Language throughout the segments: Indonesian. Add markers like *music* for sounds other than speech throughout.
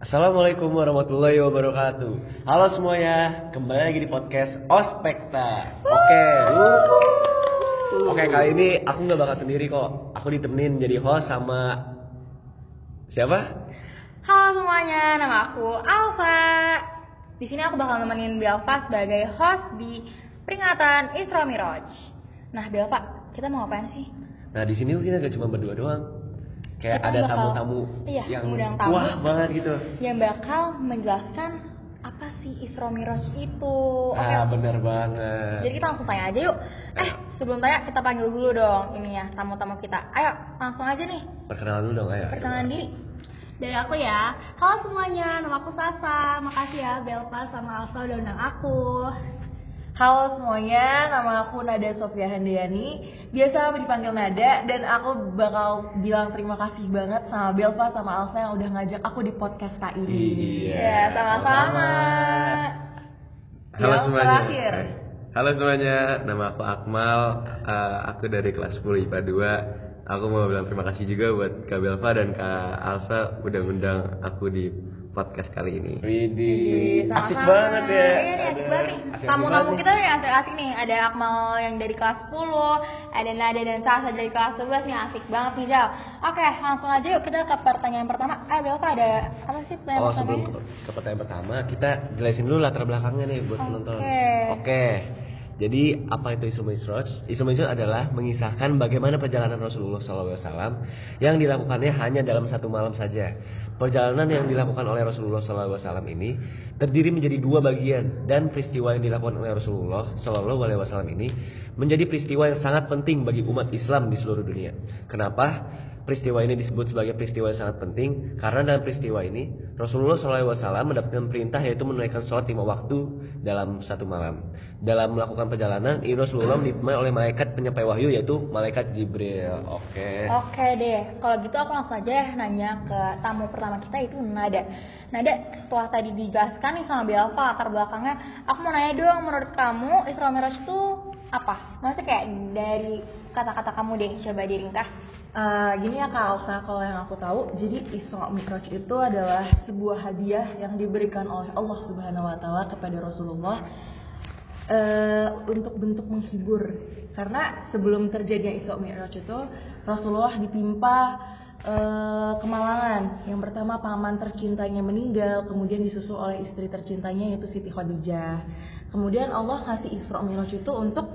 Assalamualaikum warahmatullahi wabarakatuh. Halo semuanya, kembali lagi di podcast Ospekta. Oke, oke kali ini aku nggak bakal sendiri kok. Aku ditemenin jadi host sama siapa? Halo semuanya, nama aku Alfa. Di sini aku bakal nemenin Belva sebagai host di peringatan Isra Miraj. Nah, Belva, kita mau ngapain sih? Nah di sini kita gak cuma berdua doang. Kayak Kita ada tamu-tamu iya, yang tamu. wah banget gitu. Yang bakal menjelaskan apa sih Isra Miraj itu. Oke. Ah bener banget. Jadi kita langsung tanya aja yuk. Eh, sebelum tanya kita panggil dulu dong ini ya tamu-tamu kita. Ayo, langsung aja nih. Perkenalan dulu dong, ayo. Perkenalan diri. Dari aku ya, halo semuanya, nama aku Sasa. Makasih ya Belva sama Alfa udah undang aku. Halo semuanya, nama aku Nada Sofia Handayani Biasa dipanggil Nada Dan aku bakal bilang terima kasih banget sama Belva sama Alsa yang udah ngajak aku di podcast KI Iya. Ya, sama-sama. Halo Yang semuanya. terakhir. Eh, Halo semuanya, nama aku Akmal. Eh, aku dari kelas 10 IPA 2. Aku mau bilang terima kasih juga buat Kak Belva dan Kak Alsa udah ngundang aku di podcast kali ini. Widih, asik banget ya. Iya nih, asik Ada- banget nih. asik-asik Tamu-tamu kita nih asik-asik nih. Ada Akmal yang dari kelas 10, ada Nada dan Sasa dari kelas 11 nih asik banget nih Jal. Oke, langsung aja yuk kita ke pertanyaan pertama. Eh Belva ada apa sih pertanyaan Oh sebelum ke, ke pertanyaan pertama kita jelasin dulu latar belakangnya nih buat Oke. penonton. Oke. Jadi apa itu Isra Mi'raj? Isra Mi'raj adalah mengisahkan bagaimana perjalanan Rasulullah SAW yang dilakukannya hanya dalam satu malam saja. Perjalanan yang dilakukan oleh Rasulullah SAW ini terdiri menjadi dua bagian dan peristiwa yang dilakukan oleh Rasulullah SAW ini menjadi peristiwa yang sangat penting bagi umat Islam di seluruh dunia. Kenapa? Peristiwa ini disebut sebagai peristiwa yang sangat penting karena dalam peristiwa ini Rasulullah SAW mendapatkan perintah yaitu menunaikan sholat lima waktu dalam satu malam. Dalam melakukan perjalanan, ini Rasulullah ditemani oleh malaikat penyampai wahyu yaitu malaikat Jibril. Oke. Oke deh, kalau gitu aku langsung aja nanya ke tamu pertama kita itu Nada. Nada, setelah tadi dijelaskan nih sama Belva latar belakangnya, aku mau nanya dong menurut kamu Isra Miraj itu apa? Maksudnya kayak dari kata-kata kamu deh, coba diringkas. Eh, Gini ya Kak Alsa, kalau yang aku tahu Jadi Isra Mi'raj itu adalah sebuah hadiah yang diberikan oleh Allah Subhanahu Wa Taala kepada Rasulullah eh, untuk bentuk menghibur. Karena sebelum terjadinya Isra Mi'raj itu Rasulullah ditimpa eh, kemalangan. Yang pertama paman tercintanya meninggal kemudian disusul oleh istri tercintanya yaitu Siti Khadijah. Kemudian Allah kasih Isra Mi'raj itu untuk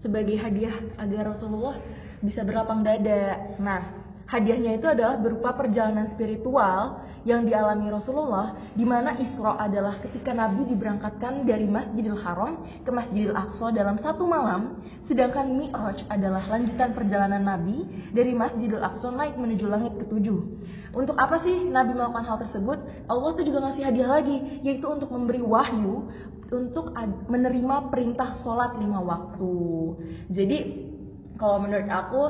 sebagai hadiah agar Rasulullah bisa berlapang dada. Nah hadiahnya itu adalah berupa perjalanan spiritual yang dialami Rasulullah di mana Isra adalah ketika Nabi diberangkatkan dari Masjidil Haram ke Masjidil Aqsa dalam satu malam sedangkan Mi'raj adalah lanjutan perjalanan Nabi dari Masjidil Aqsa naik menuju langit ketujuh. Untuk apa sih Nabi melakukan hal tersebut? Allah tuh juga ngasih hadiah lagi yaitu untuk memberi wahyu untuk menerima perintah sholat lima waktu. Jadi kalau menurut aku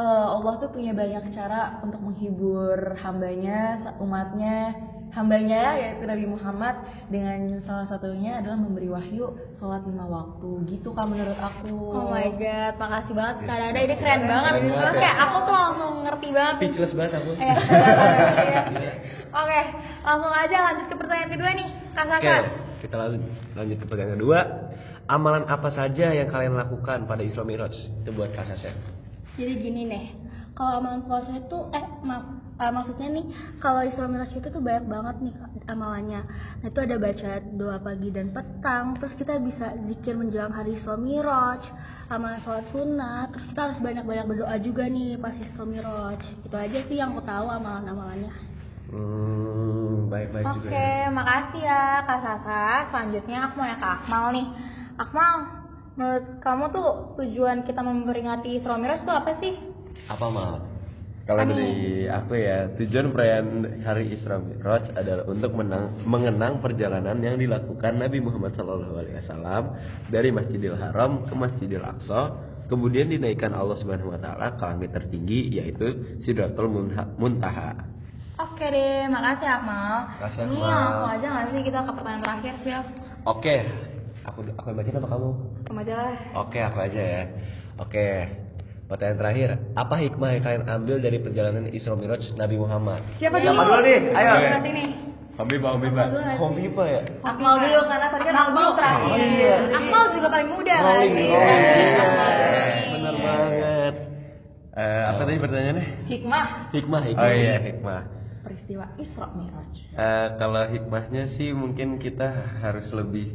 eh, Allah tuh punya banyak cara untuk menghibur hambanya, umatnya, hambanya yaitu Nabi Muhammad dengan salah satunya adalah memberi wahyu sholat lima waktu gitu kan menurut aku. Oh my god, makasih banget Kak Nada, ini keren banget. Keren banget Terus ya. kayak aku tuh langsung ngerti banget. Speechless banget aku. Eh, *laughs* iya. Oke, langsung aja lanjut ke pertanyaan kedua nih, Kak Oke, Sasa. kita lanjut lanjut ke pertanyaan kedua. Amalan apa saja yang kalian lakukan pada Isra Mi'raj? Itu buat Kak Sasha. Jadi gini nih, kalau amalan puasa itu, eh maaf, eh, maksudnya nih, kalau Isra Miraj itu tuh banyak banget nih amalannya. Nah itu ada baca doa pagi dan petang, terus kita bisa zikir menjelang hari Isra Miraj, amalan sholat sunnah, terus kita harus banyak-banyak berdoa juga nih pas Isra Miraj. Itu aja sih yang aku tahu amalan-amalannya. Hmm, baik-baik juga. Oke, ya. makasih ya Kak Sasa. Selanjutnya aku mau nanya ke Akmal nih. Akmal, menurut kamu tuh tujuan kita memperingati Isra Miraj itu apa sih? Apa mal? Kalau dari aku ya, tujuan perayaan hari Isra Mi'raj adalah untuk menang, mengenang perjalanan yang dilakukan Nabi Muhammad SAW dari Masjidil Haram ke Masjidil Aqsa, kemudian dinaikkan Allah Subhanahu Wa Taala ke langit tertinggi yaitu Sidratul Muntaha. Oke deh, makasih Akmal. Makasih, Ini Akmal. langsung aja nggak sih kita ke pertanyaan terakhir, Sil? Oke, aku aku yang bacain apa kamu? Kamu aja lah. Oke, aku aja ya. Oke, pertanyaan terakhir. Apa hikmah yang kalian ambil dari perjalanan Isra Mi'raj Nabi Muhammad? Siapa Siapa dulu? nih? Ayo. Nih? Hobiba, Hobiba. Hobiba ya? Akmal dulu karena tadi kan Akmal terakhir. Oh, iya. Akmal juga paling muda kan? Iya. Bener banget. Eh, apa tadi pertanyaannya? Hikmah Hikmah, hikmah. Oh iya, hikmah. peristiwa Isra Mi'raj. Eh, kalau hikmahnya sih mungkin kita harus lebih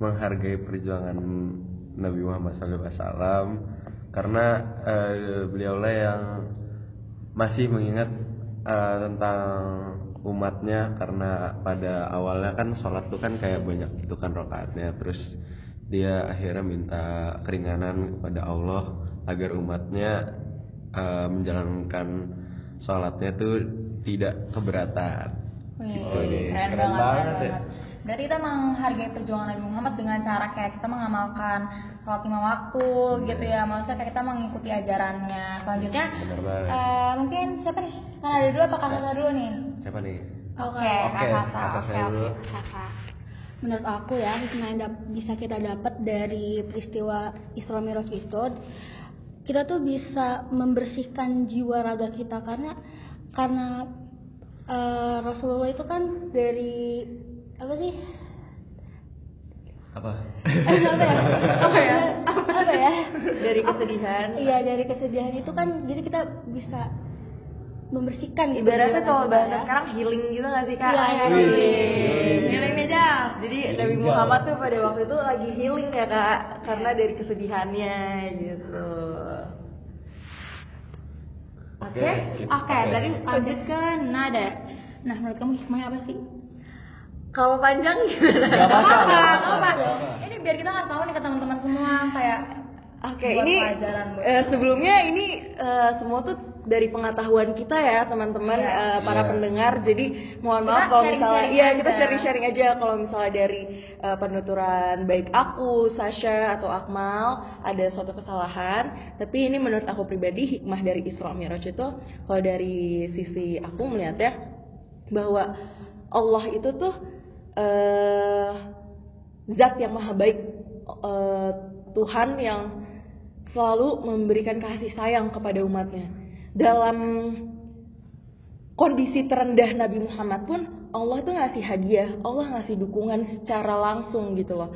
menghargai perjuangan Nabi Muhammad SAW karena eh, beliaulah yang masih mengingat eh, tentang umatnya karena pada awalnya kan sholat tuh kan kayak banyak itu kan rokaatnya terus dia akhirnya minta keringanan kepada Allah agar umatnya eh, menjalankan sholatnya tuh tidak keberatan Wih, Wih, keren, keren banget, banget ya. banget. Berarti kita menghargai perjuangan Nabi Muhammad dengan cara kayak kita mengamalkan sholat lima waktu gitu ya. Maksudnya kayak kita mengikuti ajarannya. Selanjutnya eh, mungkin siapa nih? Kan ada dua apa kakak dulu nih? Siapa nih? Oke, Oke, kakak, kakak oke, saya oke. dulu. Kakak. Menurut aku ya, hikmah yang bisa kita dapat dari peristiwa Isra Mi'raj itu, kita tuh bisa membersihkan jiwa raga kita karena karena eh, Rasulullah itu kan dari apa sih? Apa? Eh, apa ya? Apa ya? Apa ya? Dari kesedihan. Iya dari kesedihan itu kan jadi kita bisa membersihkan gitu Ibaratnya kalau bahasa ya. sekarang healing gitu nggak sih kak? Iya, iya, healing. healing. Healing meja. Jadi Nabi Muhammad tuh pada waktu itu lagi healing ya kak, karena dari kesedihannya gitu. Oke, oke, berarti lanjut ke nada. Nah, menurut kamu hikmahnya apa sih? Kalau panjang gimana? Gak apa-apa, apa. Ini biar kita nggak tahu nih ke teman-teman semua kayak Oke, buat ini pelajaran buat eh, sebelumnya ini eh, semua tuh dari pengetahuan kita ya teman-teman Iya. eh, para Iya. pendengar. Jadi mohon Kita maaf kalau misalnya iya aja. kita sharing-sharing aja kalau misalnya dari eh, penuturan baik aku, Sasha atau Akmal ada suatu kesalahan. Tapi ini menurut aku pribadi hikmah dari Isra Mi'raj itu kalau dari sisi aku melihatnya bahwa Allah itu tuh eh zat yang maha baik eh, Tuhan yang selalu memberikan kasih sayang kepada umatnya. Dalam kondisi terendah Nabi Muhammad pun Allah tuh ngasih hadiah Allah ngasih dukungan secara langsung gitu loh.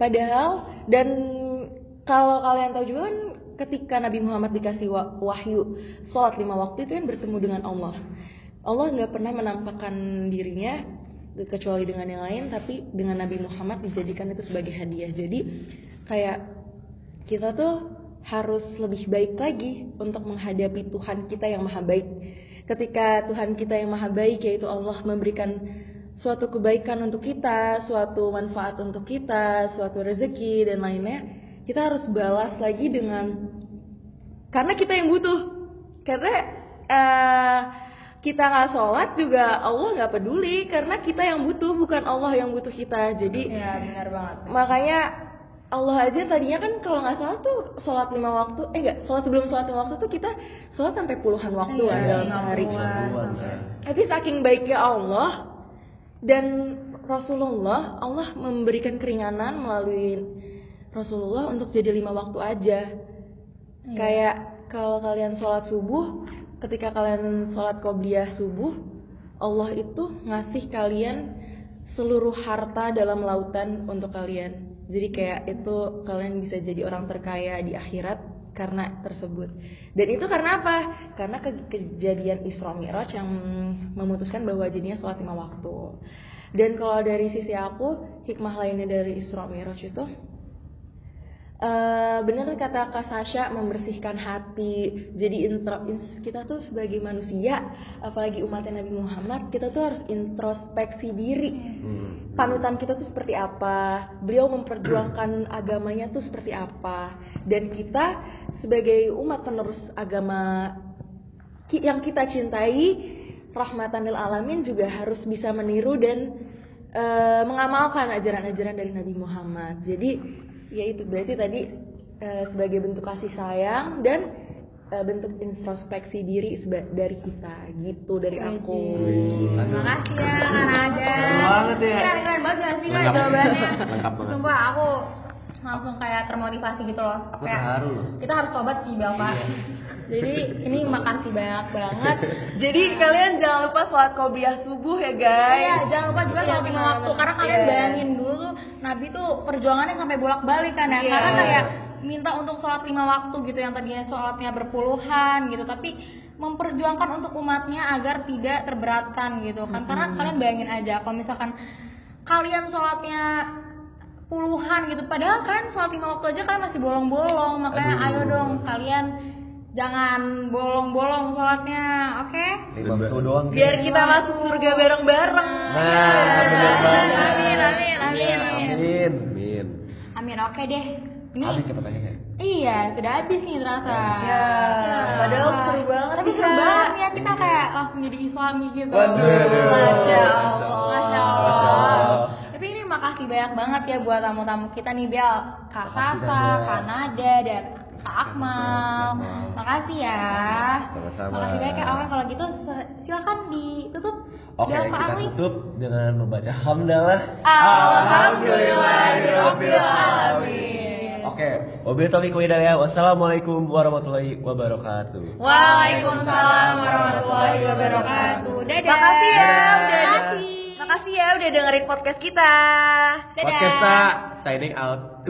Padahal dan kalau kalian tahu juga kan ketika Nabi Muhammad dikasih wa- wahyu sholat lima waktu itu kan bertemu dengan Allah. Allah nggak pernah menampakkan dirinya kecuali dengan yang lain tapi dengan Nabi Muhammad dijadikan itu sebagai hadiah. Jadi kayak kita tuh harus lebih baik lagi untuk menghadapi Tuhan kita yang maha baik. Ketika Tuhan kita yang maha baik yaitu Allah memberikan suatu kebaikan untuk kita suatu manfaat untuk kita suatu rezeki dan lainnya kita harus balas lagi dengan karena kita yang butuh. Karena eh, kita nggak sholat juga Allah nggak peduli karena kita yang butuh bukan Allah yang butuh kita. Jadi Iya, benar banget. makanya Allah aja tadinya kan kalau nggak salah tuh sholat lima waktu eh enggak sholat sebelum sholat lima waktu tuh kita sholat sampai puluhan waktu Iya, kan dalam sehari tapi saking baiknya Allah dan Rasulullah Allah memberikan keringanan melalui Rasulullah untuk jadi lima waktu aja. Kayak kalau kalian sholat subuh ketika kalian sholat qobliyah subuh Allah itu ngasih kalian seluruh harta dalam lautan untuk kalian. Jadi kayak itu kalian bisa jadi orang terkaya di akhirat karena tersebut. Dan itu karena apa? Karena ke- kejadian Isra Mi'raj yang memutuskan bahwa jadinya sholat lima waktu. Dan kalau dari sisi aku hikmah lainnya dari Isra Mi'raj itu Eh benar kata Kak Sasha membersihkan hati. Jadi intro, kita tuh sebagai manusia, apalagi umatnya Nabi Muhammad, kita tuh harus introspeksi diri. Hmm. Panutan kita tuh seperti apa? Beliau memperjuangkan *clears throat* agamanya tuh seperti apa? Dan kita sebagai umat penerus agama yang kita cintai, rahmatan lil alamin juga harus bisa meniru dan eh, mengamalkan ajaran-ajaran dari Nabi Muhammad. Jadi ya itu berarti tadi eh, sebagai bentuk kasih sayang dan eh, bentuk introspeksi diri seba- dari kita gitu dari aku. Terima kasih ya Kak. Keren banget ya. Keren, banget gak sih Lengkap. jawabannya? Sumpah aku langsung kayak termotivasi gitu loh. Aku kayak terharu loh. kita harus tobat sih Belva. Jadi ini makasih banyak banget. Jadi kalian jangan lupa sholat qobliyah subuh ya guys. Iya, jangan lupa juga sholat lima waktu karena kalian Iya. bayangin dulu tuh Nabi tuh perjuangannya sampai bolak-balik kan ya. Iya. Karena kayak minta untuk sholat lima waktu gitu yang tadinya sholatnya berpuluhan gitu, tapi memperjuangkan untuk umatnya agar tidak terberatkan gitu kan. Karena kalian bayangin aja kalau misalkan kalian sholatnya puluhan gitu, padahal kalian sholat lima waktu aja kalian masih bolong-bolong, makanya Aduh. ayo dong kalian jangan bolong-bolong sholatnya, oke? Lima waktu doang. Biar kita masuk surga bareng-bareng. Nah, bener banget. Amin, amin, amin, amin. Amin. Amin. Amin, oke deh. Ini Habis ya. iya, sudah habis nih ternyata. Ya, padahal seru banget Tapi seru banget ya kita kayak langsung jadi islami gitu. Waduh. Masya Allah. Masya Allah. Masya Allah. Tapi ini makasih banyak banget ya buat tamu-tamu kita nih Bel, Kak Makasih, Safa, Nada. Kak Nada, dan Kak Akmal. Akmal. Makasih ya. Sama-sama. Makasih banyak ya. Oke, kalau gitu silakan ditutup. Oke, Pak kita Ali. tutup dengan membaca hamdalah. Alhamdulillahirabbil alamin. Oke, wabillahi taufiq wa hidayah. Wassalamualaikum warahmatullahi wabarakatuh. Waalaikumsalam warahmatullahi wabarakatuh. Dadah. Makasih ya udah Makasih. Makasih ya udah dengerin podcast kita. Dadah. Podcast signing out.